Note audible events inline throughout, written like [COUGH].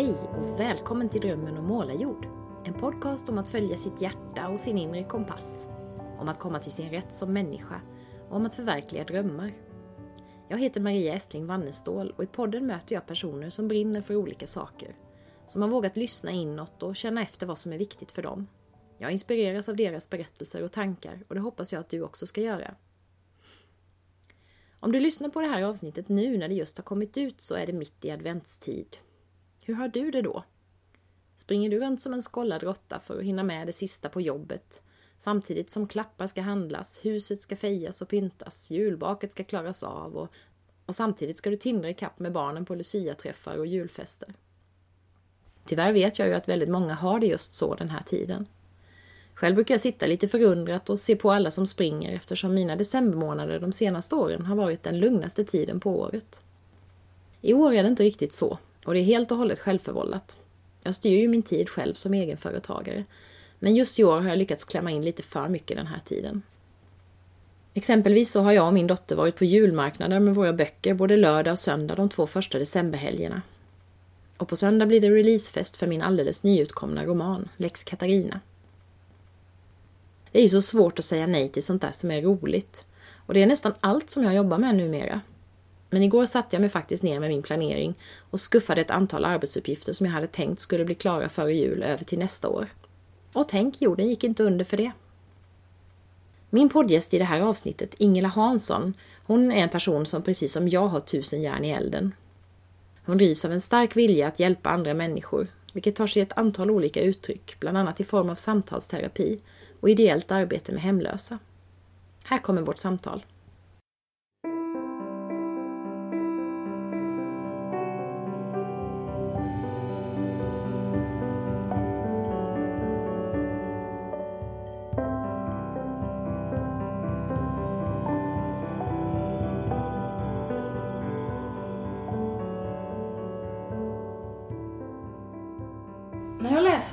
Hej och välkommen till Drömmen om målarjord. En podcast om att följa sitt hjärta och sin inre kompass. Om att komma till sin rätt som människa och om att förverkliga drömmar. Jag heter Maria Estling Wannestål och i podden möter jag personer som brinner för olika saker. Som har vågat lyssna inåt och känna efter vad som är viktigt för dem. Jag inspireras av deras berättelser och tankar och det hoppas jag att du också ska göra. Om du lyssnar på det här avsnittet nu när det just har kommit ut så är det mitt i adventstid. Hur har du det då? Springer du runt som en skollad råtta för att hinna med det sista på jobbet? Samtidigt som klappar ska handlas, huset ska fejas och pyntas, julbaket ska klaras av och, och samtidigt ska du tindra ikapp med barnen på luciaträffar och julfester. Tyvärr vet jag ju att väldigt många har det just så den här tiden. Själv brukar jag sitta lite förundrat och se på alla som springer eftersom mina decembermånader de senaste åren har varit den lugnaste tiden på året. I år är det inte riktigt så och det är helt och hållet självförvållat. Jag styr ju min tid själv som egenföretagare. Men just i år har jag lyckats klämma in lite för mycket den här tiden. Exempelvis så har jag och min dotter varit på julmarknader med våra böcker både lördag och söndag de två första decemberhelgerna. Och på söndag blir det releasefest för min alldeles nyutkomna roman, Lex Katarina. Det är ju så svårt att säga nej till sånt där som är roligt. Och det är nästan allt som jag jobbar med numera. Men igår satte jag mig faktiskt ner med min planering och skuffade ett antal arbetsuppgifter som jag hade tänkt skulle bli klara före jul över till nästa år. Och tänk, jorden gick inte under för det. Min poddgäst i det här avsnittet, Ingela Hansson, hon är en person som precis som jag har tusen järn i elden. Hon drivs av en stark vilja att hjälpa andra människor, vilket tar sig ett antal olika uttryck, bland annat i form av samtalsterapi och ideellt arbete med hemlösa. Här kommer vårt samtal.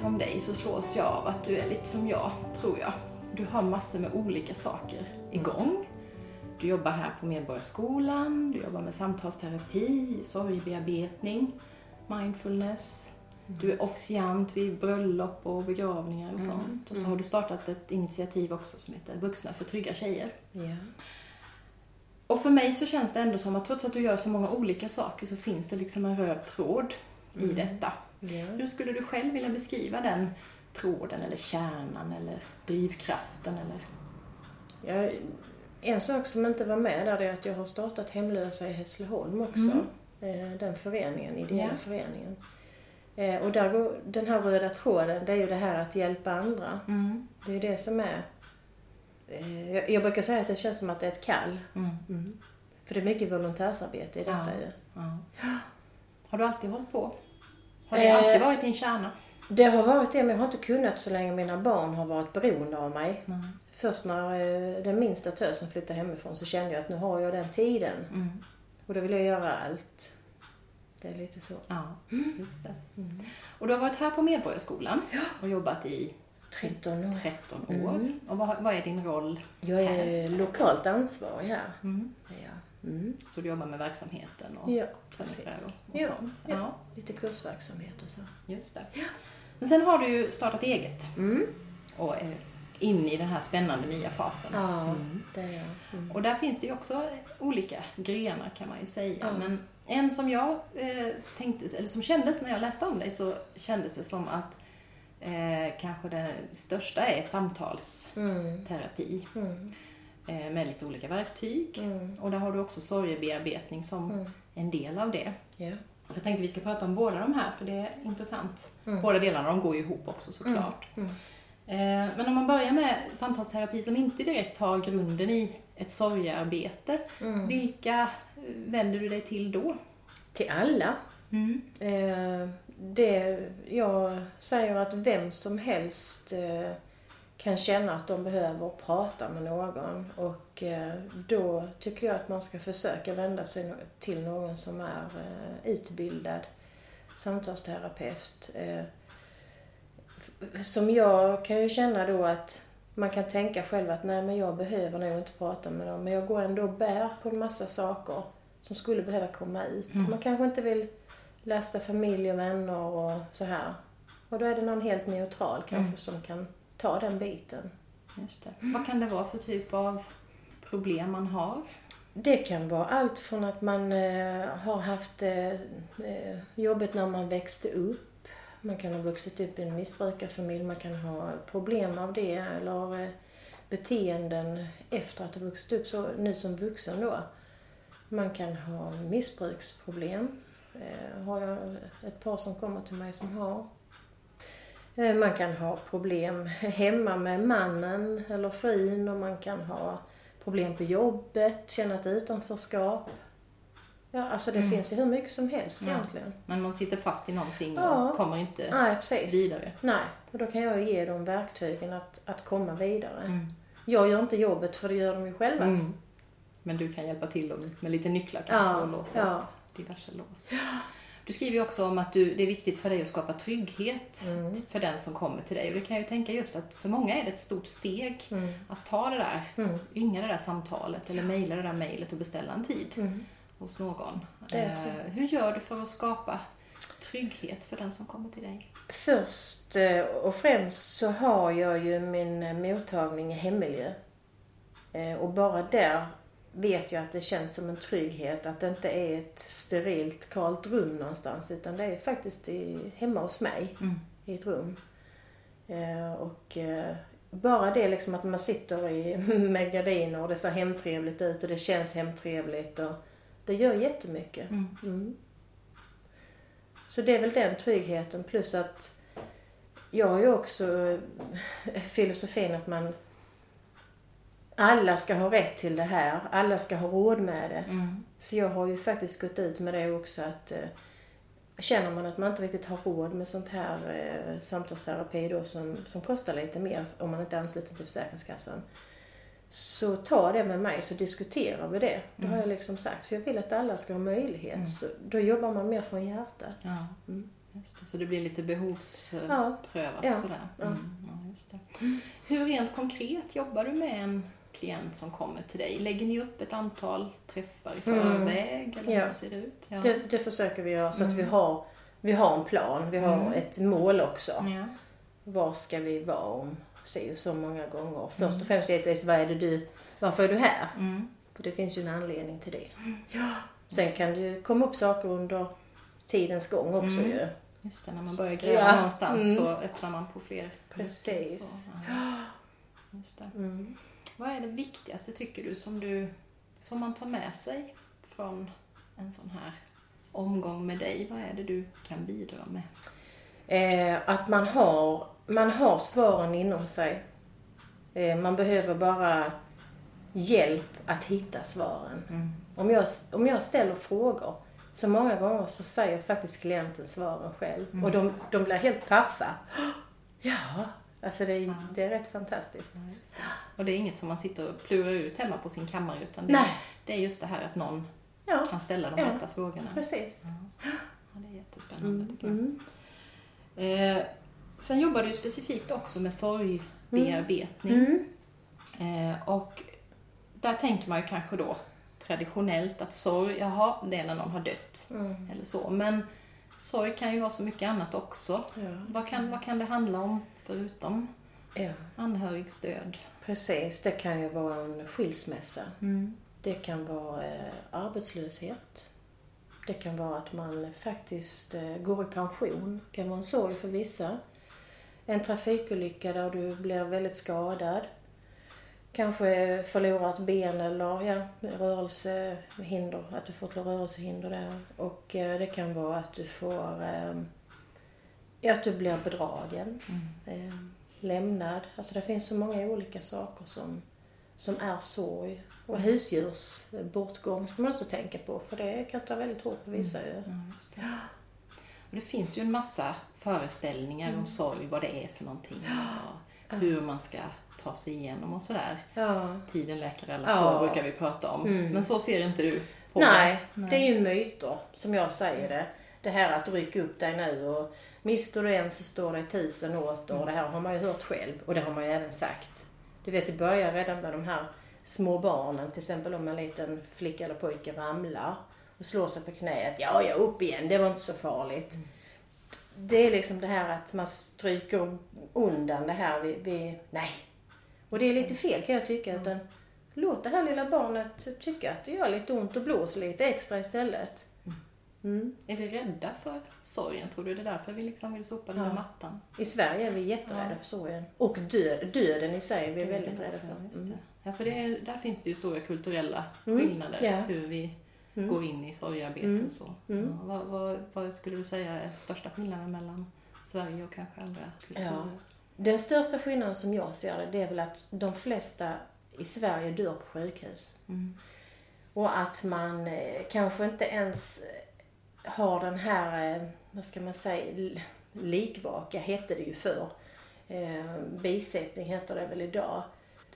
Om dig så slås jag av att du är lite som jag, tror jag. Du har massor med olika saker igång. Du jobbar här på Medborgarskolan, du jobbar med samtalsterapi, sorgbearbetning, mindfulness. Du är officiant vid bröllop och begravningar och sånt. Och så har du startat ett initiativ också som heter Vuxna för trygga tjejer. Ja. Och för mig så känns det ändå som att trots att du gör så många olika saker så finns det liksom en röd tråd i detta. Ja. Hur skulle du själv vilja beskriva den tråden eller kärnan eller drivkraften eller? Ja, en sak som inte var med där är att jag har startat Hemlösa i Hässleholm också. Mm. Eh, Den föreningen, ideella Ja. föreningen. Eh, Och där går, den här röda tråden, det är ju det här att hjälpa andra. Mm. Det är det som är... eh, Jag, jag brukar säga att det känns som att det är ett kall. Mm. För det är mycket volontärsarbete i detta Ja. ju. Ja. Har du alltid hållit på? Har det Eh, alltid varit din kärna? Det har varit det, men jag har inte kunnat så länge mina barn har varit beroende av mig. Mm. Först när eh, den minsta tösen flyttade hemifrån så kände jag att nu har jag den tiden. Mm. Och då vill jag göra allt. Det är lite så. Ja, just det. Och du har varit här på Medborgarskolan och jobbat i 13 år. 13 år. Och vad, vad är din roll? Jag är lokalt ansvarig här. Mm. Mm. Så du jobbar med verksamheten och Ja, precis. och, och Ja, sånt? ja. Ja, Lite kursverksamhet och så. just det. Men sen har du ju startat eget Mm. och är inne i den här spännande nya fasen. Ja, det är jag. Mm. Och där finns det ju också olika grenar kan man ju säga. Ja. Men en som jag eh, tänkte, eller som kändes när jag läste om dig så kändes det som att eh, kanske det största är samtalsterapi Mm. Eh, med lite olika verktyg. Mm. Och där har du också sorgebearbetning som Mm. en del av det. Och Jag tänkte vi ska prata om båda de här för det är intressant. Mm. Båda delarna de går ju ihop också såklart. Mm. Eh, Men om man börjar med samtalsterapi som inte direkt har grunden i ett sorgearbete. Mm. Vilka eh, vänder du dig till då? Till alla. Det, jag säger att vem som helst kan känna att de behöver prata med någon och eh, då tycker jag att man ska försöka vända sig till någon som är eh, utbildad samtalsterapeut. Eh, som jag kan ju känna då att man kan tänka själv att nej men jag behöver nog inte prata med dem men jag går ändå och bär på en massa saker som skulle behöva komma ut. Man kanske inte vill lasta familj och vänner och så här. Och då är det någon helt neutral kanske Mm. som kan ta den biten. Just det. Vad kan det vara för typ av problem man har? Det kan vara allt från att man eh, har haft eh, eh, jobbet när man växte upp. Man kan ha vuxit upp i en missbrukarfamilj, man kan ha problem av det eller eh, beteenden efter att ha vuxit upp, så nu som vuxen då. Man kan ha missbruksproblem. Eh, har jag ett par som kommer till mig som har. Eh, Man kan ha problem hemma med mannen eller frun och man kan ha problem på jobbet, känna ett utanförskap. Ja, alltså det finns ju hur mycket som helst Ja. egentligen. Men man sitter fast i någonting Ja. och kommer inte Nej, precis. vidare. Nej, och då kan jag ge dem verktygen att, att komma vidare. Mm. Jag gör inte jobbet för det gör de ju själva. Mm. Men du kan hjälpa till dem med lite nycklar kanske Ja, och låsa ja. diverse lås. Du skriver ju också om att du, det är viktigt för dig att skapa trygghet Mm. för den som kommer till dig. Och det kan jag ju tänka just att för många är det ett stort steg Mm. att ta det där, Mm. ringa det där samtalet eller mejla det där mejlet och beställa en tid Mm. hos någon. Eh, hur gör du för att skapa trygghet för den som kommer till dig? Först eh, och främst så har jag ju min eh, mottagning i hemmiljö. Eh, Och bara där vet jag att det känns som en trygghet att det inte är ett sterilt kalt rum någonstans utan det är faktiskt i, hemma hos mig Mm. i ett rum. Eh, Och eh, bara det liksom att man sitter i, [LAUGHS] med gardiner och det ser hemtrevligt ut och det känns hemtrevligt och det gör jättemycket. Mm. Mm. Så det är väl den tryggheten plus att jag har ju också eh, filosofin att man alla ska ha rätt till det här, alla ska ha råd med det. Mm. Så jag har ju faktiskt gått ut med det också att eh, känner man att man inte riktigt har råd med sånt här eh, samtalsterapi då som, som kostar lite mer om man inte är ansluten till Försäkringskassan. Så ta det med mig så diskuterar vi det. Det har jag liksom sagt. För jag vill att alla ska ha möjlighet. Så då jobbar man mer från hjärtat. Ja. Mm. Det. Så det blir lite behovsprövat Ja. Sådär. Ja. Mm. Ja, det. Hur rent konkret jobbar du med en klient som kommer till dig? Lägger ni upp ett antal träffar i Mm. förväg? Eller Ja. hur ser det ut? Ja. Det, det försöker vi göra så att vi Mm. har, vi har en plan. Vi har Mm. ett mål också. Ja. Var ska vi vara om se så många gånger. Först Mm. och främst givetvis, vad är det du, varför är du här? Mm. För det finns ju en anledning till det. Ja. Sen kan det ju komma upp saker under tidens gång också Mm. ju. Just det, när man börjar gräva Ja. någonstans Mm. så öppnar man på fler Precis. Så, ja. Just det. Mm. Vad är det viktigaste tycker du som, du som man tar med sig från en sån här omgång med dig? Vad är det du kan bidra med? Eh, att man har, man har svaren inom sig. Eh, man behöver bara hjälp att hitta svaren. Mm. Om jag, om jag ställer frågor så många gånger så säger faktiskt klienten svaren själv. Mm. Och de, de blir helt paffa. [GASPS] Ja, alltså det, det är rätt fantastiskt. Ja, det. Och det är inget som man sitter och plurar ut hemma på sin kammare utan det, Nej. det är just det här att någon Ja, kan ställa de Ja. rätta frågorna. precis. Ja, det är jättespännande Mm. tycker jag. Mm. Eh, sen jobbar du specifikt också med sorgbearbetning. Mm. Eh, och där tänker man ju kanske då traditionellt att sorg, jaha, det är när någon har dött. Mm. Eller så. Men sorg kan ju vara så mycket annat också. Ja. Vad kan, vad kan det handla om förutom ja, anhörigstöd? precis. Det kan ju vara en skilsmässa. Mm. Det kan vara eh, arbetslöshet. Det kan vara att man faktiskt eh, går i pension. Det kan vara en sorg för vissa. En trafikolycka där du blir väldigt skadad. Kanske förlorar ett ben eller ja, rörelsehinder, att du får ett rörelsehinder där. Och eh, det kan vara att du får, att du blir bedragen, eh, lämnad. Alltså det finns så många olika saker som, som är sorg. Och husdjursbortgång ska man också tänka på för det kan ta väldigt hårt på vissa. Ja, just det. Finns ju en massa föreställningar Mm. om sorg, vad det är för någonting och hur man ska ta sig igenom och sådär. Ja. Tiden läker alla Ja. sår brukar vi prata om. Mm. Men så ser inte du på Nej, det. det är ju myter som jag säger det. Det här att rycka upp dig nu och mister du en så står det tusen åter och det här har man ju hört själv och det har man ju även sagt. Du vet, det börjar redan med de här små barnen, till exempel om en liten flicka eller pojke ramlar och slår sig på knäet. Ja, ja, upp igen, det var inte så farligt. Mm. Det är liksom det här att man stryker undan det här vi, vi nej. Och det är lite fel kan jag tycka. Mm. Utan låt det här lilla barnet tycka att det gör lite ont och blåser lite extra istället. Mm. Är vi rädda för sorgen? Tror du det är därför vi liksom vill sopa den ja. mattan? I Sverige är vi jätterädda ja. för sorgen. Och död, döden i sig är vi döden väldigt rädda för. Mm. Ja, för är, där finns det ju stora kulturella mm. skillnader. Ja. Hur vi mm. går in i sorgearbete mm. och så. Mm. Ja, vad, vad, vad, skulle du säga är största skillnaden mellan Sverige och kanske andra kulturer? Ja. Den största skillnaden som jag ser det, det är väl att de flesta i Sverige dör på sjukhus. Mm. Och att man eh, kanske inte ens har den här, eh, vad ska man säga, likvaka hette det ju förr. Eh, bisättning heter det väl idag.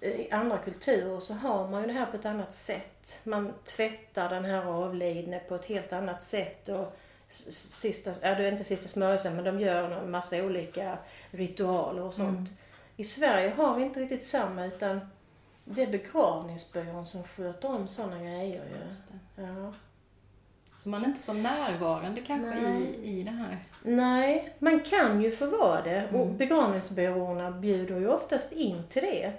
I andra kulturer så har man ju det här på ett annat sätt. Man tvättar den här avlidne på ett helt annat sätt och sista, ja det är inte sista smörjelsen men de gör en massa olika ritualer och sånt. Mm. I Sverige har vi inte riktigt samma utan det är begravningsbyrån som sköter om sådana grejer ju. Ja. Så man är inte så närvarande kanske i, i det här? Nej, man kan ju få vara det och mm. begravningsbyråerna bjuder ju oftast in till det.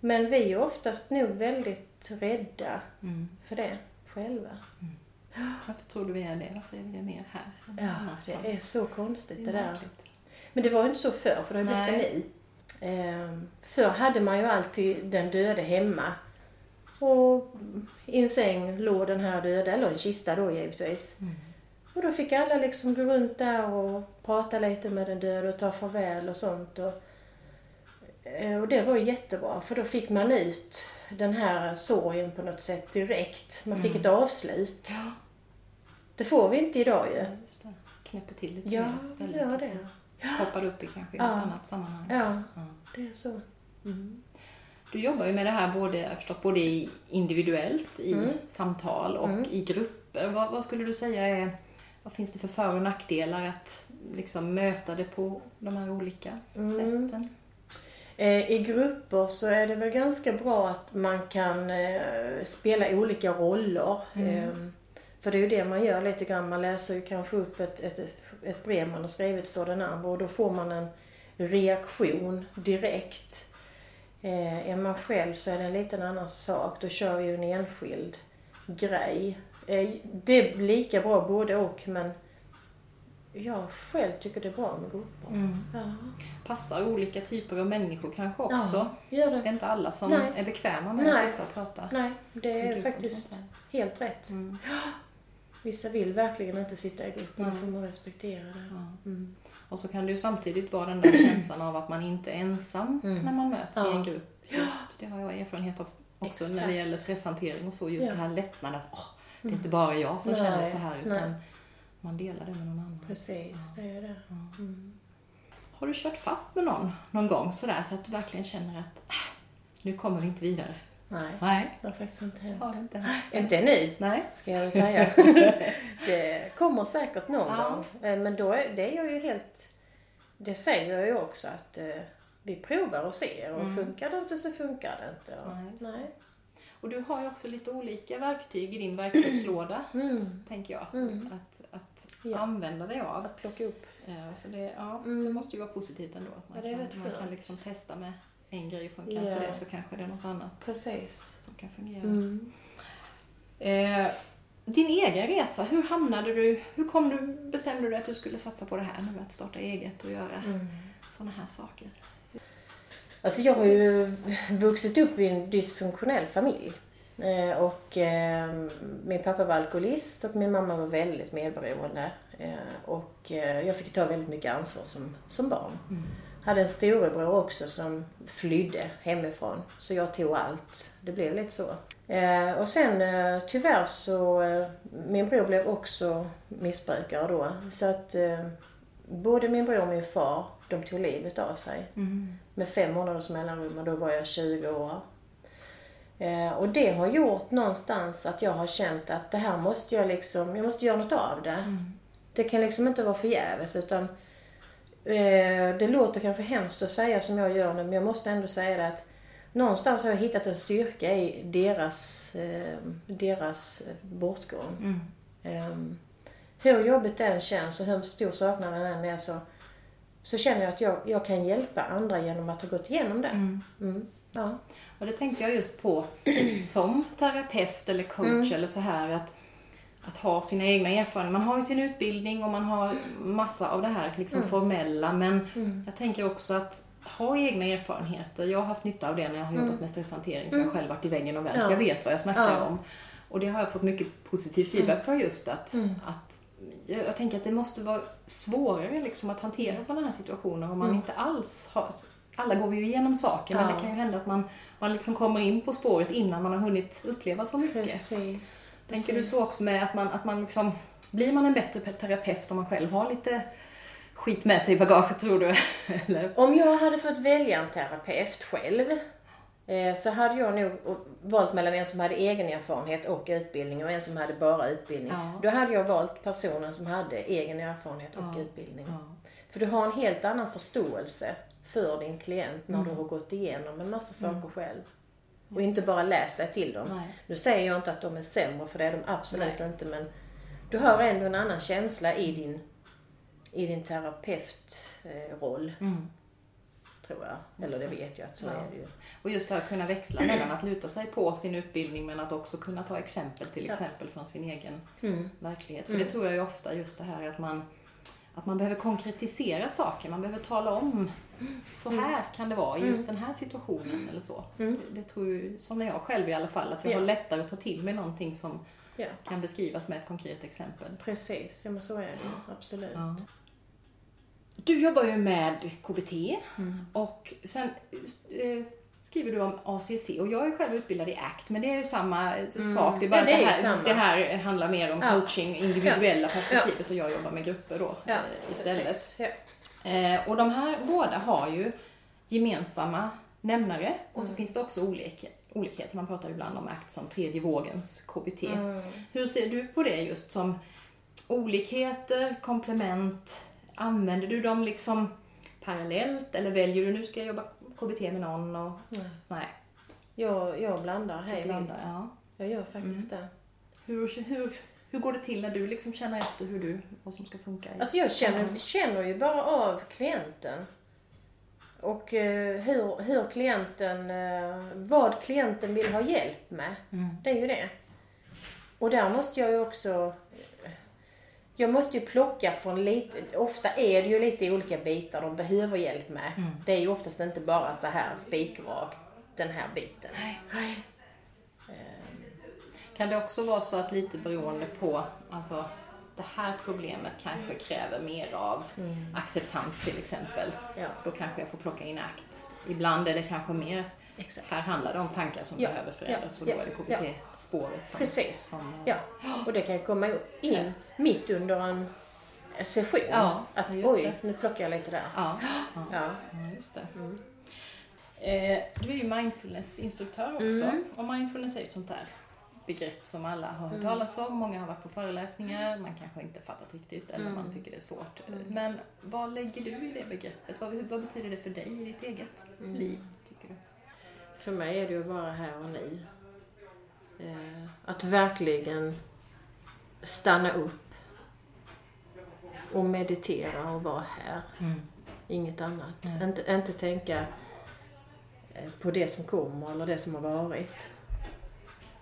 Men vi är oftast nog väldigt rädda mm. för det själva. Mm. Varför tror du vi är det? Varför är vi det mer här? Ja, det är så konstigt det, det där. Men det var ju inte så förr, för det har blivit det nu. Ehm, förr hade man ju alltid den döde hemma och i en säng låg den här döda, eller en kista då givetvis. Mm. Och då fick alla liksom gå runt där och prata lite med den döda och ta farväl och sånt. Och, eh, och det var ju jättebra för då fick man ut den här sorgen på något sätt direkt. Man fick mm. ett avslut. Ja. Det får vi inte idag ju. Ja, just det. Knäpper till lite ja, mer istället. Ja, det. Hoppar upp i kanske ja. ett annat sammanhang. Ja, ja. det är så. Mm. Du jobbar ju med det här både, förstått, både individuellt i mm. samtal och mm. i grupper. Vad, vad, skulle du säga är, vad finns det för för och nackdelar att liksom möta det på de här olika mm. sätten? Eh, I grupper så är det väl ganska bra att man kan eh, spela olika roller. Mm. Ehm, för det är ju det man gör lite grann. Man läser ju kanske upp ett, ett, ett brev man har skrivit för den andra och då får man en reaktion direkt. Eh, är man själv så är det en liten annan sak. Då kör vi ju en enskild grej. Eh, det är lika bra både och men jag själv tycker det är bra med grupper. Mm. Ja. Passar olika typer av människor kanske också. Ja, gör det. det är inte alla som Nej. är bekväma med Nej. att sitta och prata. Nej, det är faktiskt helt rätt. Mm. Vissa vill verkligen inte sitta i grupp, mm. då får man respektera det. Ja. Mm. Och så kan det ju samtidigt vara den där känslan av att man inte är ensam mm. när man möts ja. i en grupp. Just, det har jag erfarenhet av också Exakt. när det gäller stresshantering och så. Just ja. den här lättnaden att åh, det är inte mm. bara jag som Nej. känner så här utan Nej. man delar det med någon annan. Precis, ja. det är det. Mm. Har du kört fast med någon någon gång sådär så att du verkligen känner att äh, nu kommer vi inte vidare? Nej, Nej. det har faktiskt inte hänt. Har inte hänt? [LAUGHS] Inte nu, Nej. ska jag väl säga. [LAUGHS] det kommer säkert någon ja. gång. Eh, men då är, det är jag ju helt... Det säger jag ju också att eh, vi provar och ser och mm. funkar det inte så funkar det inte. Och, nej, nej. Och du har ju också lite olika verktyg i din verktygslåda, [CLEARS THROAT] mm. tänker jag. Mm. Att, att ja. använda dig av. Att plocka upp. Ja, så det, ja, det mm. måste ju vara positivt ändå. Att man, ja, kan, man kan liksom testa med en grej funkar yeah. inte det så kanske det är något annat Precis. som kan fungera. Mm. Eh, din egen resa, hur hamnade du, hur kom du, bestämde du att du skulle satsa på det här nu, att starta eget och göra mm. sådana här saker? Alltså jag har ju vuxit upp i en dysfunktionell familj. Eh, och eh, min pappa var alkoholist och min mamma var väldigt medberoende. Eh, och eh, jag fick ta väldigt mycket ansvar som, som barn. Mm hade en storebror också som flydde hemifrån. Så jag tog allt. Det blev lite så. Eh, och sen eh, tyvärr så, eh, min bror blev också missbrukare då. Så att eh, både min bror och min far, de tog livet av sig. Mm. Med fem månaders mellanrum och då var jag 20 år. Eh, och det har gjort någonstans att jag har känt att det här måste jag liksom, jag måste göra något av det. Mm. Det kan liksom inte vara förgäves utan det låter kanske hemskt att säga som jag gör nu, men jag måste ändå säga det att någonstans har jag hittat en styrka i deras, eh, deras bortgång. Mm. Ehm, hur jobbigt det än känns och hur stor saknaden än är så, så känner jag att jag, jag kan hjälpa andra genom att ha gått igenom det. Mm. Ja. Och det tänkte jag just på [CLEARS THROAT] som terapeut eller coach Mm. eller så här att, att ha sina egna erfarenheter. Man har ju sin utbildning och man har massa av det här liksom Mm. formella men jag tänker också att ha egna erfarenheter. Jag har haft nytta av det när jag har jobbat med stresshantering för jag har själv varit i väggen och vänt. Mm. Ja. Jag vet vad jag snackar Ja. om. Och det har jag fått mycket positiv feedback för just att, Mm. att jag, jag tänker att det måste vara svårare liksom att hantera sådana här situationer om man inte alls har... Alla går vi ju igenom saker men Ja. det kan ju hända att man, man liksom kommer in på spåret innan man har hunnit uppleva så mycket. Precis. Tänker du så också med att man, att man liksom... Blir man en bättre terapeut om man själv har lite skit med sig i bagaget tror du? [LAUGHS] Eller? Om jag hade fått välja en terapeut själv eh, så hade jag nog valt mellan en som hade egen erfarenhet och utbildning och en som hade bara utbildning. Ja. Då hade jag valt personen som hade egen erfarenhet och Ja. utbildning. Ja. För du har en helt annan förståelse för din klient när Mm. du har gått igenom en massa saker själv. Och inte bara läst dig till dem. Nej. Nu säger jag inte att de är sämre, för det är de absolut Nej. inte. Men du har ändå en annan känsla i din, i din terapeutroll, Mm. tror jag. Eller det vet jag att så Ja. är det ju. Och just det här att kunna växla mellan att luta sig på sin utbildning men att också kunna ta exempel till Ja. exempel från sin egen Mm. verklighet. För det tror jag ju ofta just det här att man, att man behöver konkretisera saker. Man behöver tala om så här kan det vara i just den här situationen eller så. Mm. Det, det tror jag, som jag själv i alla fall, att jag Ja. har lättare att ta till mig någonting som Ja, kan beskrivas med ett konkret exempel. precis. Ja, men så är det ju. Absolut. Ja. Du jobbar ju med KBT Mm. och sen eh, skriver du om ACC och jag är själv utbildad i ACT men det är ju samma sak. Det är bara Mm. Ja, det det, här, det här handlar mer om Ja. coaching, individuella perspektivet och jag jobbar med grupper då Ja, eh, istället. Ja. Eh, och de här båda har ju gemensamma nämnare och Mm. så finns det också olika, olikheter. Man pratar ibland om ACT som tredje vågens KBT. Mm. Hur ser du på det just som olikheter, komplement? Använder du dem liksom parallellt eller väljer du nu ska jag jobba KBT med någon och Nej. nej, Jag, jag blandar hej ibland, vilt. ja. Jag gör faktiskt det. hur, hur, hur går det till när du liksom känner efter hur du, vad som ska funka? i- Alltså jag känner, känner ju bara av klienten. Och eh, hur, hur klienten, eh, vad klienten vill ha hjälp med. Mm. Det är ju det. Och där måste jag ju också... Jag måste ju plocka från lite, ofta är det ju lite olika bitar de behöver hjälp med. Mm. Det är ju oftast inte bara så här spikrakt, den här biten. Nej. Kan det också vara så att lite beroende på, alltså det här problemet kanske kräver mer av acceptans till exempel. Ja, Då kanske jag får plocka in ACT. Ibland är det kanske mer, exakt. här handlar det om tankar som Ja, behöver förändras och ja, då är det ja. KBT-spåret som... Precis. som Ja, och det kan komma in mitt under en session. Ja, att oj, det. nu plockar jag lite där. Ja, ja. Ja. Ja, just det. Eh, du är ju mindfulnessinstruktör också. Mm. Och mindfulness är ju ett sånt där begrepp som alla har hört Mm. talas om. Många har varit på föreläsningar, man kanske inte fattat riktigt eller Mm. man tycker det är svårt. Men vad lägger du i det begreppet? Vad, vad betyder det för dig i ditt eget Mm. liv? För mig är det att vara här och nu. Eh, att verkligen stanna upp och meditera och vara här. Inget annat. Nej. Inte, inte tänka eh, på det som kommer eller det som har varit.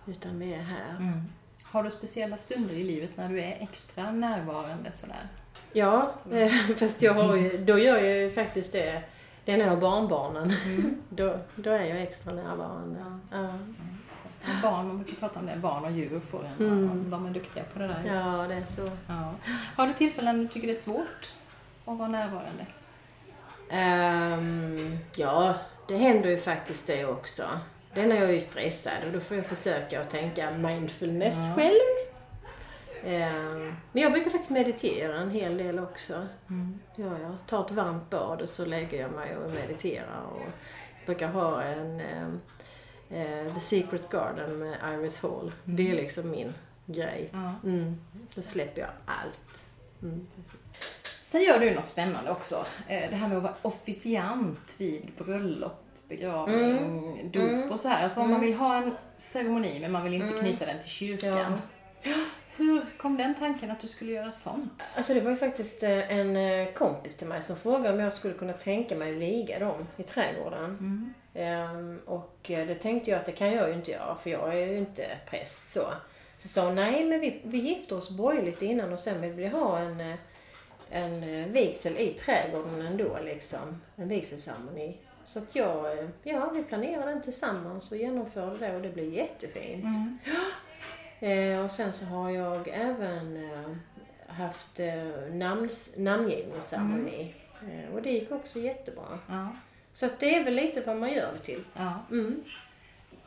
Utan vi är här. Mm. Har du speciella stunder i livet när du är extra närvarande sådär? Ja, eh, [LAUGHS] fast jag har ju, då gör jag ju faktiskt det. Det är har barnbarnen. [LAUGHS] Då, då är jag extra närvarande. Ja. Och Barn, man brukar prata om det, barn och djur får en, Mm. de är duktiga på det där just. ja, det är så. Ja. Har du tillfällen när du tycker det är svårt att vara närvarande? Ehm, ja, det händer ju faktiskt det också. Det är när jag är stressad och då får jag försöka att tänka mindfulness Ja. själv. Ehm, men jag brukar faktiskt meditera en hel del också. Mm. Ja, jag tar ett varmt bad och så lägger jag mig och mediterar. Och brukar ha en ehm, eh, The Secret Garden med Iris Hall. Det är liksom min grej. Ja. Mm. Så släpper jag allt. Mm. Sen gör du något spännande också. Eh, Det här med att vara officiant vid bröllop, begravning, dop Mm. och så här. Alltså om man vill ha en ceremoni men man vill inte Mm. knyta den till kyrkan. [GASPS] Hur kom den tanken att du skulle göra sånt? Alltså det var ju faktiskt eh, en eh, kompis till mig som frågade om jag skulle kunna tänka mig viga dem i trädgården. Ehm, och eh, det tänkte jag att det kan jag ju inte göra för jag är ju inte präst så. Så sa hon, nej men vi, vi gifte oss borgerligt innan och sen vill vi ha en, en vigsel i trädgården ändå liksom. En vigselceremoni. Så att jag, ja vi planerade den tillsammans och genomförde det och det blev jättefint. [GASPS] [GASPS] Eh, och sen så har jag även eh, haft eh, namns, namngivningsceremoni. Eh, och det gick också jättebra. Ja. Så att det är väl lite vad man gör det till. ja. Mm.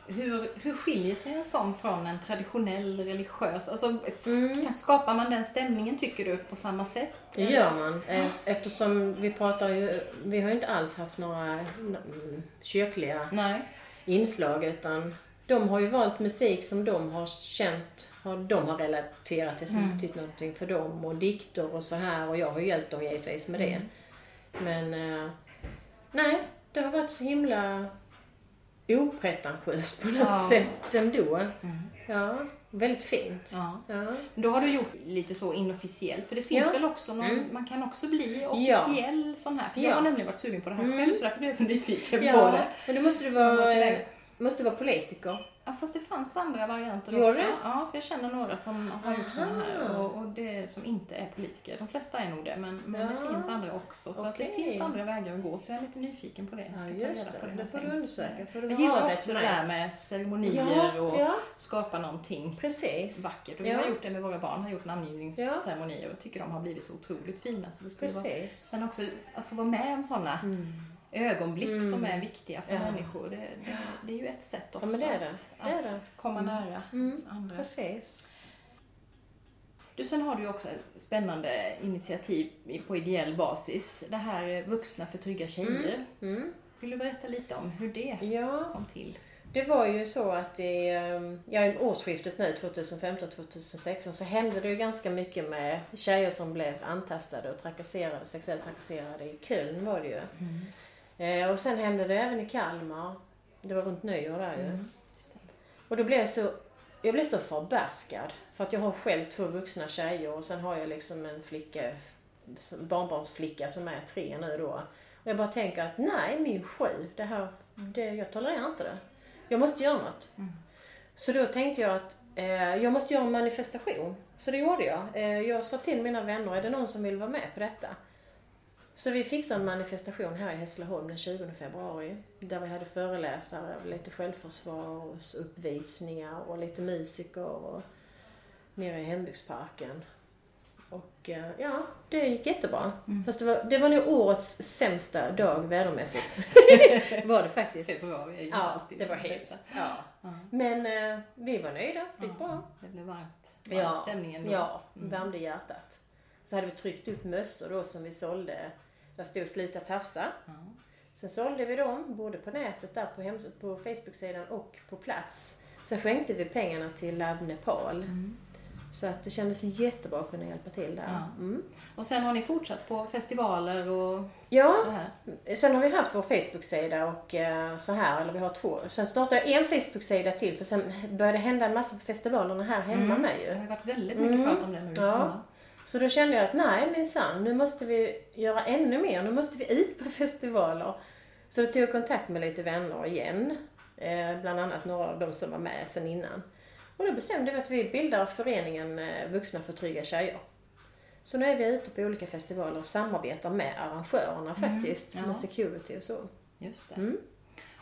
Hur, hur skiljer sig en sån från en traditionell religiös? Alltså, Mm. Skapar man den stämningen tycker du på samma sätt? Det gör man. Eh, Eftersom vi pratar ju, vi har ju inte alls haft några mm, kyrkliga Nej. inslag utan de har ju valt musik som de har känt, har, de har relaterat till som betytt någonting för dem och dikter och så här och jag har ju hjälpt dem givetvis med det. Men eh, nej, det har varit så himla opretentiöst på något Ja. sätt ändå. Ja, väldigt fint. Ja. Ja. Då har du gjort lite så inofficiellt, för det finns Ja. väl också någon, Mm. man kan också bli officiell sån här. För jag Ja. har nämligen varit sugen på det här Mm. själv, så därför blev jag så nyfiken på Ja, det. men det måste du vara? Måste vara politiker. Ja, fast det fanns andra varianter Gör också. det? Ja, för jag känner några som har gjort sådana här och, och det som inte är politiker. De flesta är nog det, men, men det Ja. finns andra också. Så att det finns andra vägar att gå, så jag är lite nyfiken på det. Jag Ja, ska ta just reda på det. det. Det får du undersöka. Får du Jag gillar det också det där med ceremonier Ja, och ja. skapa någonting Precis. vackert. Och vi Ja. har gjort det med våra barn, har gjort namngivningsceremonier och tycker de har blivit så otroligt fina. Så det skulle vara... Precis. Men också att få vara med om sådana ögonblick Mm. som är viktiga för Ja. människor. Det, det, det är ju ett sätt också men det att, att komma nära Mm. andra. Precis. Du, sen har du ju också ett spännande initiativ på ideell basis. Det här eh, Vuxna för trygga tjejer. Mm. Vill du berätta lite om hur det Ja, kom till? det var ju så att i, ehm, ja, i årsskiftet nu 2015-2016 så hände det ju ganska mycket med tjejer som blev antastade och trakasserade, sexuellt trakasserade. I Köln var det ju. Eh, och sen hände det även i Kalmar. Det var runt nyår där ju. Det. Och då blev jag så, jag blev så förbaskad. För att jag har själv två vuxna tjejer och sen har jag liksom en flicka, barnbarnsflicka som är tre nu då. Och jag bara tänker att nej, min sju, det här, det, jag tolererar inte det. Jag måste göra något. Så då tänkte jag att eh, jag måste göra en manifestation. Så det gjorde jag. Eh, jag sa till mina vänner, är det någon som vill vara med på detta? Så vi fixade en manifestation här i Hässleholm den 20 februari. Där vi hade föreläsare, lite självförsvarsuppvisningar och lite musiker och nere i hembygdsparken. Och eh, ja, det gick jättebra. Fast det var, det var nog årets sämsta dag vädermässigt. [LAUGHS] var det faktiskt. Februari är ju Ja, alltid det var hemskt. Ja. Ja. Men eh, vi var nöjda, det gick bra. Det blev varmt. Varm Ja, stämningen då. ja värmde hjärtat. Så hade vi tryckt upp mössor då som vi sålde. Där stod Sluta tafsa. Ja. Sen sålde vi dem både på nätet där på, hems- på Facebook-sidan och på plats. Sen skänkte vi pengarna till Lab Nepal. Så att det kändes jättebra att kunna hjälpa till där. Ja. Mm. Och sen har ni fortsatt på festivaler och Ja, så här. sen har vi haft vår Facebook-sida och eh, så här, eller vi har två. Sen startade jag en Facebook-sida till för sen började det hända en massa på festivalerna här hemma med ju. Det har varit väldigt mycket Mm. prat om det nu i Ja. sommar. Så då kände jag att nej minsann, nu måste vi göra ännu mer. Nu måste vi ut på [LAUGHS] festivaler. Så då tog jag kontakt med lite vänner igen. Eh, bland annat några av dem som var med sen innan. Och då bestämde vi att vi bildar föreningen eh, Vuxna för trygga tjejer. Så nu är vi ute på olika festivaler och samarbetar med arrangörerna faktiskt. ja. Med security och så. Just det. Mm.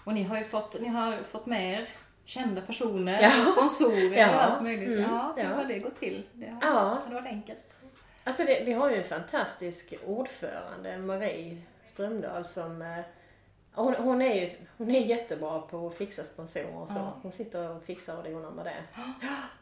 Och ni har ju fått, ni har fått med er kända personer Ja. sponsorer Ja. och allt möjligt. Mm. Ja, hur Ja. har det gått till? Det har, Ja. det varit enkelt? Alltså det, vi har ju en fantastisk ordförande, Marie Strömdahl, som eh, hon, hon, är ju, hon är jättebra på att fixa sponsorer och så. Ja. Hon sitter och fixar och donar med det.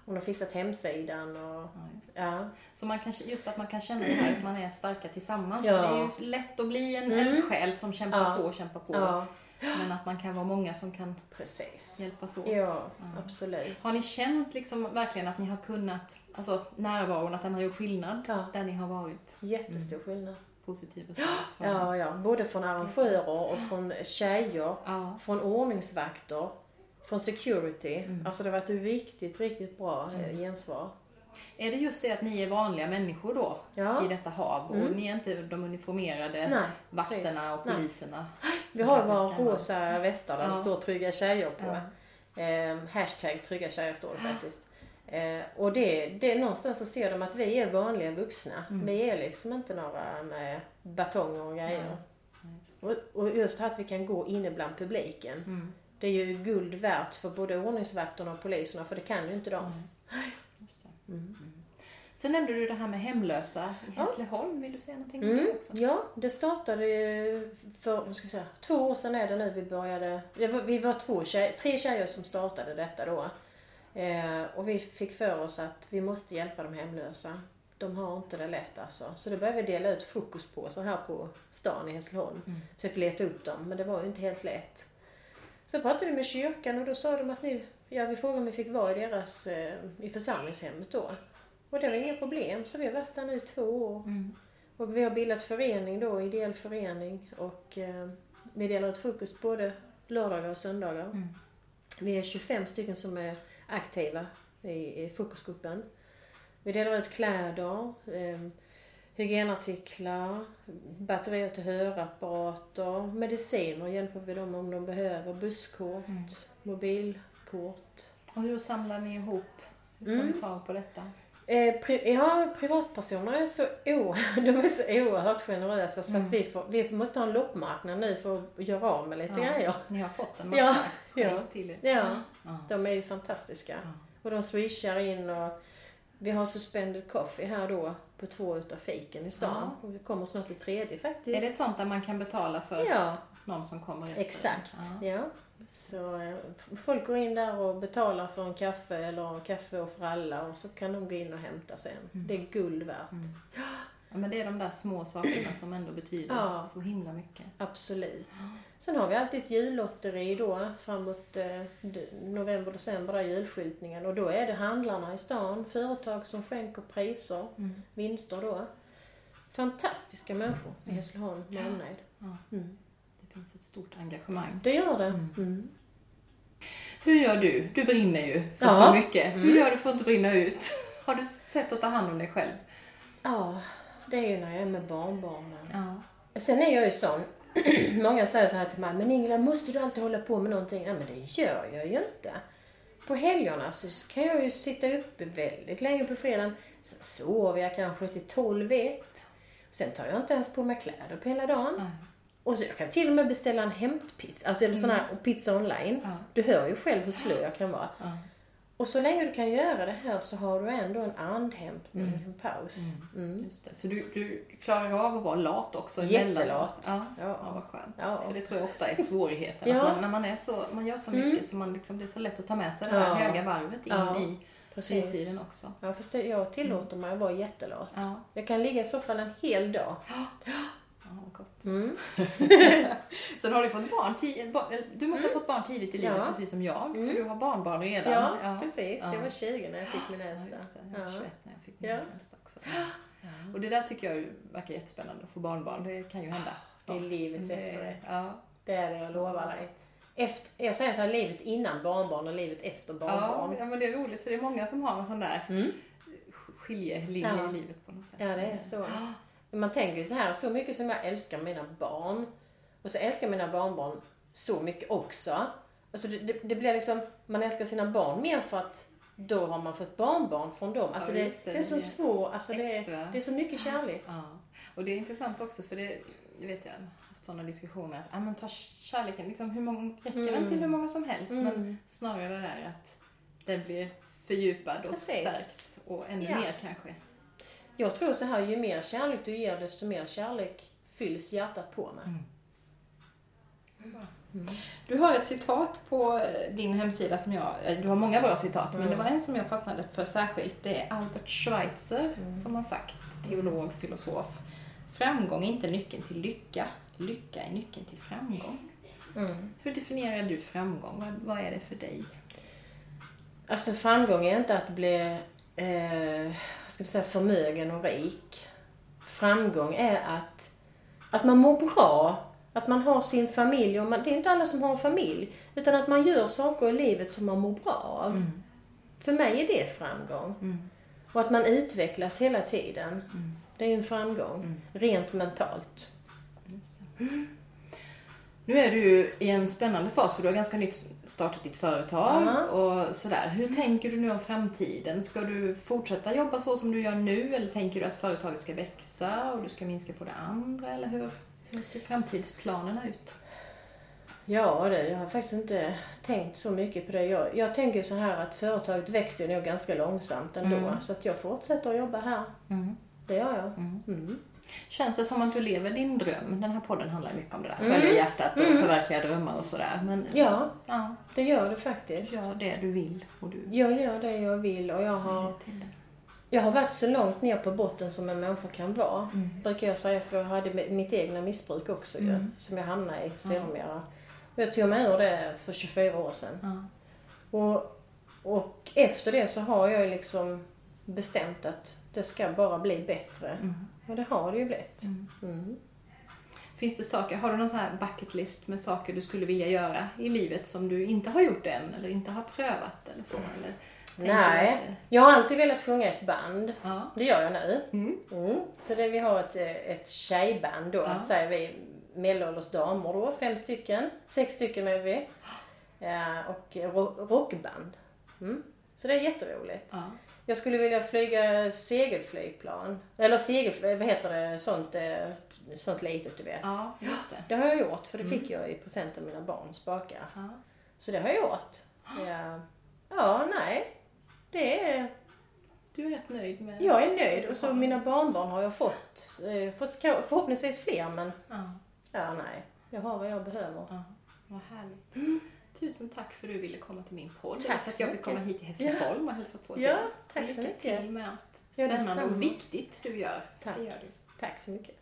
Hon har fixat hemsidan och Ja, ja. så man kan, just att man kan känna det här att man är starka tillsammans. Ja. För det är ju lätt att bli en Mm. eldsjäl som kämpar på och kämpar på. Ja, Men att man kan vara många som kan precis. hjälpas åt. Ja, absolut. Har ni känt liksom verkligen att ni har kunnat, alltså närvaron, att den har gjort skillnad Ja. där ni har varit? Jättestor skillnad. Positiv respons? från- Ja, ja. Både från arrangörer och från tjejer. ja. Från ordningsvakter. Från security. Alltså det har varit ett riktigt, riktigt bra eh, gensvar. Är det just det att ni är vanliga människor då Ja. i detta hav och Mm. ni är inte de uniformerade Nej, vakterna precis. och poliserna? Vi har våra rosa västar där Ja. det står trygga tjejer på. Ja. Eh, hashtag trygga tjejer står det faktiskt. Eh, och det, det är någonstans så ser de att vi är vanliga vuxna. Mm. Vi är liksom inte några med batonger och grejer. Ja. Just. Och, och just att vi kan gå inne bland publiken. Mm. Det är ju guld värt för både ordningsvakterna och poliserna för det kan ju inte de. Just det. Mm. Sen nämnde du det här med hemlösa i. Hässleholm. Vill du säga någonting om Mm. det också? Ja, det startade ju för, ska säga, två år sedan är det nu vi började. Var, vi var två tjej, tre tjejer som startade detta då. Eh, och vi fick för oss att vi måste hjälpa de hemlösa. De har inte det lätt alltså. Så då började vi dela ut frukostpåsar här på stan i Hässleholm. Mm. Försökte leta upp dem, men det var ju inte helt lätt. Så pratade vi med kyrkan och då sa de att nu, ja vi frågade om vi fick vara i deras, eh, i församlingshemmet då. Och det var inga problem, så vi har varit där nu i två år. Mm. Och vi har bildat förening då, ideell förening. Och eh, vi delar ut frukost både lördagar och söndagar. Mm. Vi är 25 stycken som är aktiva i, i frukostgruppen. Vi delar ut kläder, eh, hygienartiklar, batterier till hörapparater, mediciner hjälper vi dem om de behöver, busskort, Mm. Mobilkort. Och hur samlar ni ihop? Hur får Mm. ni tag på detta? Eh, pri- ja, privatpersoner är så, [LAUGHS] de är så oerhört generösa så Mm. att vi, får, vi måste ha en loppmarknad nu för att göra av med lite grejer. Ni har fått en massa Ja, ja. till er. Ja, Ja. de är ju fantastiska. Ja. Och de swishar in och vi har suspended coffee här då på två utav fiken i stan. Och vi kommer snart till tredje faktiskt. Är det ett sånt där man kan betala för Ja, någon som kommer efter? exakt. Ja. Så eh, folk går in där och betalar för en kaffe eller kaffe och för alla och så kan de gå in och hämta sen. Det är guld värt. Mm. Ja, men det är de där små sakerna som ändå betyder Ja. så himla mycket. Absolut. Sen har vi alltid ett jullotteri då framåt eh, november, december, där julskyltningen. Och då är det handlarna i stan, företag som skänker priser, Mm. vinster då. Fantastiska människor i Hässleholm med omnejd. Ja. Mm. Det finns ett stort engagemang. Det gör det. Mm. Mm. Hur gör du? Du brinner ju för Ja. så mycket. Hur Mm. gör du för att inte brinna ut? [LAUGHS] Har du sätt att ta hand om dig själv? Ja, det är ju när jag är med barnbarnen. Ja. Sen är jag ju sån, [CLEARS THROAT] många säger så här till mig, men Ingela måste du alltid hålla på med någonting? Nej men det gör jag ju inte. På helgerna så kan jag ju sitta uppe väldigt länge på fredagen. Sen sover jag kanske till 12, 1. Sen tar jag inte ens på mig kläder på hela dagen. Nej. Och så jag kan till och med beställa en hämtpizza, alltså eller sån här pizza online. Ja. Du hör ju själv hur slö jag kan vara. Ja. Och så länge du kan göra det här så har du ändå en andhämtning, en paus. Mm. Just det. Så du, du klarar av att vara lat också? Jättelat. Ja. Ja. ja, vad skönt. Ja. För det tror jag ofta är svårigheten. [LAUGHS] Ja. Man, när man, är så, man gör så mycket Mm. så man liksom, det är så lätt att ta med sig det här höga varvet in Ja. i Precis. fritiden också. Ja, jag tillåter mig att vara jättelat. Ja, Jag kan ligga i soffan en hel dag. Ja gott. Mm. [LAUGHS] Sen har du fått barn eller, Du måste ha fått barn tidigt i livet Ja. precis som jag. Mm. För du har barnbarn redan. Ja, precis. Ja. Jag var 20 när jag fick min äldsta. det. Jag var Ja. 21 när jag fick min äldsta också. [GASPS] Och det där tycker jag verkar jättespännande att få barnbarn. Det kan ju hända. Det är livets Det- efterrätt. Ja. Det är det, jag lovar dig. Efter, jag säger så här, livet innan barnbarn och livet efter barnbarn. ja, men det är roligt för det är många som har en sån där Mm. skiljelinje i livet på något sätt. Ja, det är så. Man tänker ju så här, så mycket som jag älskar mina barn och så älskar mina barnbarn så mycket också. Alltså det, det, det blir liksom, man älskar sina barn mer för att då har man fått barnbarn från dem. Alltså Ja, det, det, är så svårt, alltså det, är- det är så mycket kärlek. Ja. Och det är intressant också för det, det vet jag, jag har haft sådana diskussioner att ja, men ta kärleken, liksom, hur många, räcker den Mm. till hur många som helst? Mm. Men snarare det där att den blir fördjupad och Precis. stärkt och ännu Ja. mer kanske. Jag tror så här, ju mer kärlek du ger, desto mer kärlek fylls hjärtat på med. Du har ett citat på eh, din hemsida som jag, eh, du har många bra citat, men det var en som jag fastnade för särskilt. Det är Albert Schweitzer som har sagt, teolog, filosof. Framgång är inte nyckeln till lycka, lycka är nyckeln till framgång. Mm. Hur definierar du framgång? Vad, vad är det för dig? Alltså framgång är inte att bli eh, ska man säga, förmögen och rik. Framgång är att, att man mår bra, att man har sin familj. Och man, det är inte alla som har en familj. Utan att man gör saker i livet som man mår bra av. För mig är det framgång. Och att man utvecklas hela tiden. Det är ju en framgång. Rent mentalt. Nu är du i en spännande fas för du har ganska nytt startat ditt företag Ja. och sådär. Hur tänker du nu om framtiden? Ska du fortsätta jobba så som du gör nu eller tänker du att företaget ska växa och du ska minska på det andra eller hur, hur ser framtidsplanerna ut? Ja, det, jag har faktiskt inte tänkt så mycket på det. Jag, jag tänker så här att företaget växer nog ganska långsamt ändå. Mm. Så att jag fortsätter att jobba här. Det gör jag. Mm. Känns det som att du lever din dröm? Den här podden handlar mycket om det där. Mm. Följa hjärtat och förverkliga drömmar och sådär. Men Ja, ja, det gör det faktiskt. gör det du vill och du Jag gör det jag vill och jag har, jag har varit så långt ner på botten som en människa kan vara. Brukar jag säga för jag hade mi- mitt egna missbruk också ju. Som jag hamnade i sedermera. Och jag tog mig ur det för 24 år sedan. Ja. Och, och efter det så har jag liksom bestämt att det ska bara bli bättre. Och det har det ju blivit. Mm. Finns det saker, har du någon sån här bucket list med saker du skulle vilja göra i livet som du inte har gjort än eller inte har prövat eller så? Eller Nej, att det- jag har alltid velat sjunga ett band. Ja. Det gör jag nu. Mm. Mm. Så det, vi har ett, eh, ett tjejband då, Ja. säger vi medelålders damer då, fem stycken. Sex stycken är vi. Ja, och ro- rockband. Mm. Så det är jätteroligt. Ja. Jag skulle vilja flyga segelflygplan. Eller segelflygplan, vad heter det, sånt, eh, sånt litet du vet. ja, just det. Det har jag gjort, för det fick jag i present av mina barn, spakar. Ja. Så det har jag gjort. Ja, ja nej. Det är... Du är rätt nöjd med Jag är nöjd. Och så mina barnbarn har jag fått. Eh, förhoppningsvis fler, men Ja, ja, nej. Jag har vad jag behöver. ja. Vad härligt. Tusen tack för att du ville komma till min podd. Tack för att jag fick komma hit till Hässleholm och hälsa på Ja, dig. tack Lycka så mycket. till med allt Ja, spännande och viktigt du gör. Tack. Det gör du. Tack så mycket.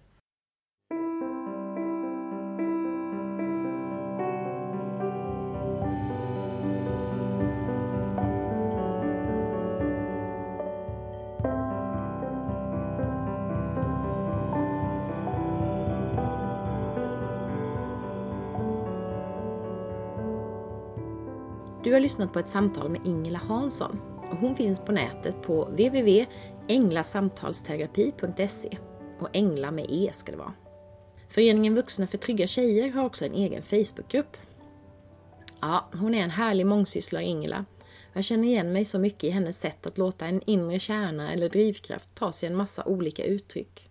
Har lyssnat på ett samtal med Ingela Hansson hon finns på nätet på www.englasamtalsterapi.se. och Ängla med E ska det vara. Föreningen Vuxna för trygga tjejer har också en egen Facebookgrupp. Ja, hon är en härlig mångsysslare Ingela. Jag känner igen mig så mycket i hennes sätt att låta en inre kärna eller drivkraft ta sig en massa olika uttryck.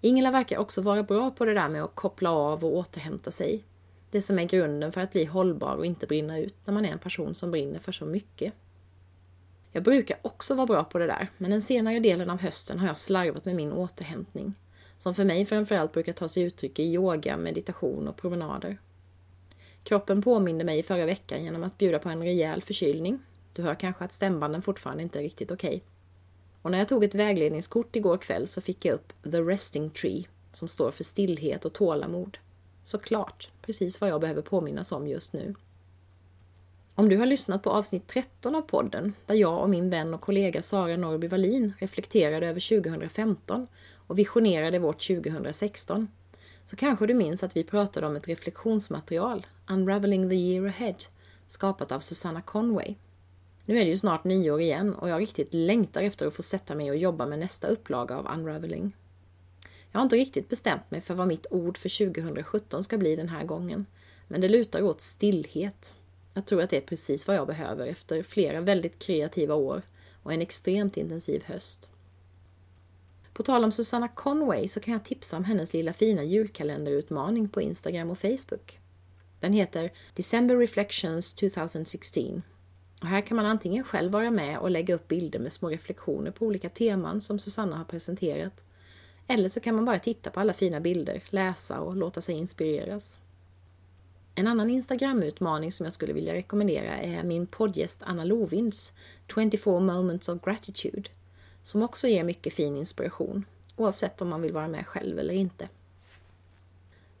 Ingela verkar också vara bra på det där med att koppla av och återhämta sig. Det som är grunden för att bli hållbar och inte brinna ut när man är en person som brinner för så mycket. Jag brukar också vara bra på det där, men den senare delen av hösten har jag slarvat med min återhämtning. Som för mig framförallt brukar ta sig uttryck i yoga, meditation och promenader. Kroppen påminde mig i förra veckan genom att bjuda på en rejäl förkylning. Du hör kanske att stämbanden fortfarande inte är riktigt okej. Och när jag tog ett vägledningskort igår kväll så fick jag upp The Resting Tree, som står för stillhet och tålamod. Såklart, precis vad jag behöver påminnas om just nu. Om du har lyssnat på avsnitt 13 av podden, där jag och min vän och kollega Sara Norby Wallin reflekterade över 2015 och visionerade vårt 2016, så kanske du minns att vi pratade om ett reflektionsmaterial, Unraveling the year ahead, skapat av Susanna Conway. Nu är det ju snart nyår igen och jag riktigt längtar efter att få sätta mig och jobba med nästa upplaga av Unraveling. Jag har inte riktigt bestämt mig för vad mitt ord för 2017 ska bli den här gången, men det lutar åt stillhet. Jag tror att det är precis vad jag behöver efter flera väldigt kreativa år och en extremt intensiv höst. På tal om Susanna Conway så kan jag tipsa om hennes lilla fina julkalenderutmaning på Instagram och Facebook. Den heter December Reflections 2016 och här kan man antingen själv vara med och lägga upp bilder med små reflektioner på olika teman som Susanna har presenterat eller så kan man bara titta på alla fina bilder, läsa och låta sig inspireras. En annan Instagram-utmaning som jag skulle vilja rekommendera är min poddgäst Anna Lovins 24 Moments of Gratitude, som också ger mycket fin inspiration, oavsett om man vill vara med själv eller inte.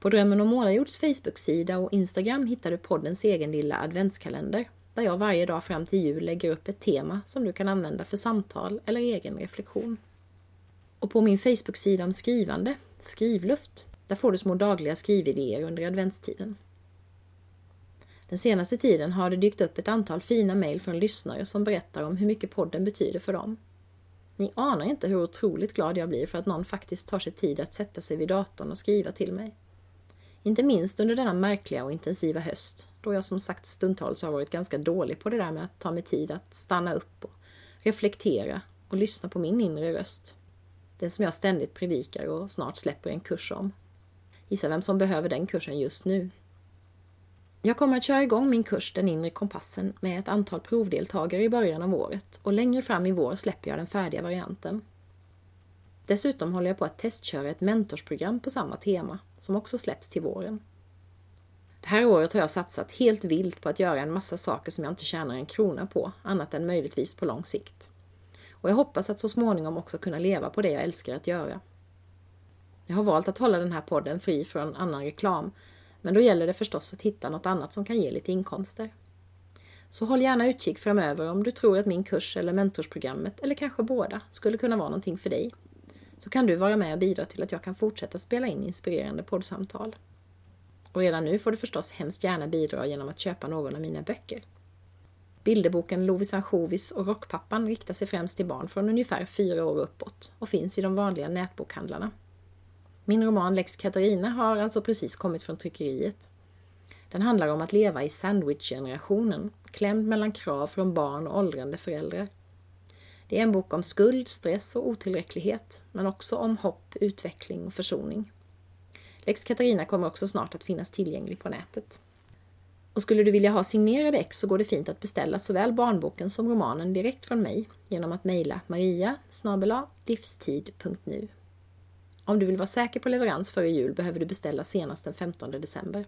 På Drömmen om Målarjords Facebook-sida och Instagram hittar du poddens egen lilla adventskalender, där jag varje dag fram till jul lägger upp ett tema som du kan använda för samtal eller egen reflektion. Och på min Facebook-sida om skrivande, Skrivluft, där får du små dagliga skrividéer under adventstiden. Den senaste tiden har det dykt upp ett antal fina mejl från lyssnare som berättar om hur mycket podden betyder för dem. Ni anar inte hur otroligt glad jag blir för att någon faktiskt tar sig tid att sätta sig vid datorn och skriva till mig. Inte minst under denna märkliga och intensiva höst, då jag som sagt stundtals har varit ganska dålig på det där med att ta mig tid att stanna upp och reflektera och lyssna på min inre röst. Den som jag ständigt predikar och snart släpper en kurs om. Gissa vem som behöver den kursen just nu. Jag kommer att köra igång min kurs Den inre kompassen med ett antal provdeltagare i början av året och längre fram i vår släpper jag den färdiga varianten. Dessutom håller jag på att testköra ett mentorsprogram på samma tema som också släpps till våren. Det här året har jag satsat helt vilt på att göra en massa saker som jag inte tjänar en krona på, annat än möjligtvis på lång sikt. Och jag hoppas att så småningom också kunna leva på det jag älskar att göra. Jag har valt att hålla den här podden fri från annan reklam, men då gäller det förstås att hitta något annat som kan ge lite inkomster. Så håll gärna utkik framöver om du tror att min kurs eller mentorsprogrammet, eller kanske båda, skulle kunna vara någonting för dig. Så kan du vara med och bidra till att jag kan fortsätta spela in inspirerande poddsamtal. Och redan nu får du förstås hemskt gärna bidra genom att köpa någon av mina böcker. Bilderboken Lovis ansjovis och Rockpappan riktar sig främst till barn från ungefär fyra år uppåt och finns i de vanliga nätbokhandlarna. Min roman Lex Katarina har alltså precis kommit från tryckeriet. Den handlar om att leva i sandwichgenerationen, klämd mellan krav från barn och åldrande föräldrar. Det är en bok om skuld, stress och otillräcklighet, men också om hopp, utveckling och försoning. Lex Katarina kommer också snart att finnas tillgänglig på nätet. Och skulle du vilja ha signerade ex så går det fint att beställa såväl barnboken som romanen direkt från mig genom att mejla maria livstid.nu. Om du vill vara säker på leverans före jul behöver du beställa senast den 15 december.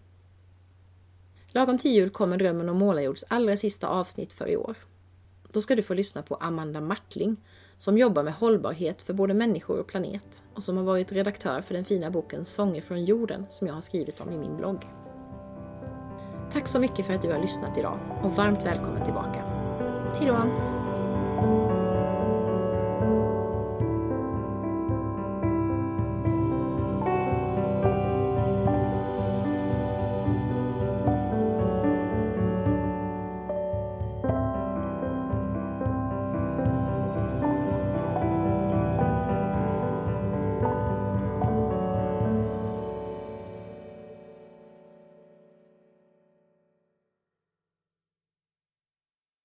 Lagom till jul kommer Drömmen om Målarjords allra sista avsnitt för i år. Då ska du få lyssna på Amanda Martling som jobbar med hållbarhet för både människor och planet och som har varit redaktör för den fina boken Sånger från jorden som jag har skrivit om i min blogg. Tack så mycket för att du har lyssnat idag och varmt välkommen tillbaka. Hej då!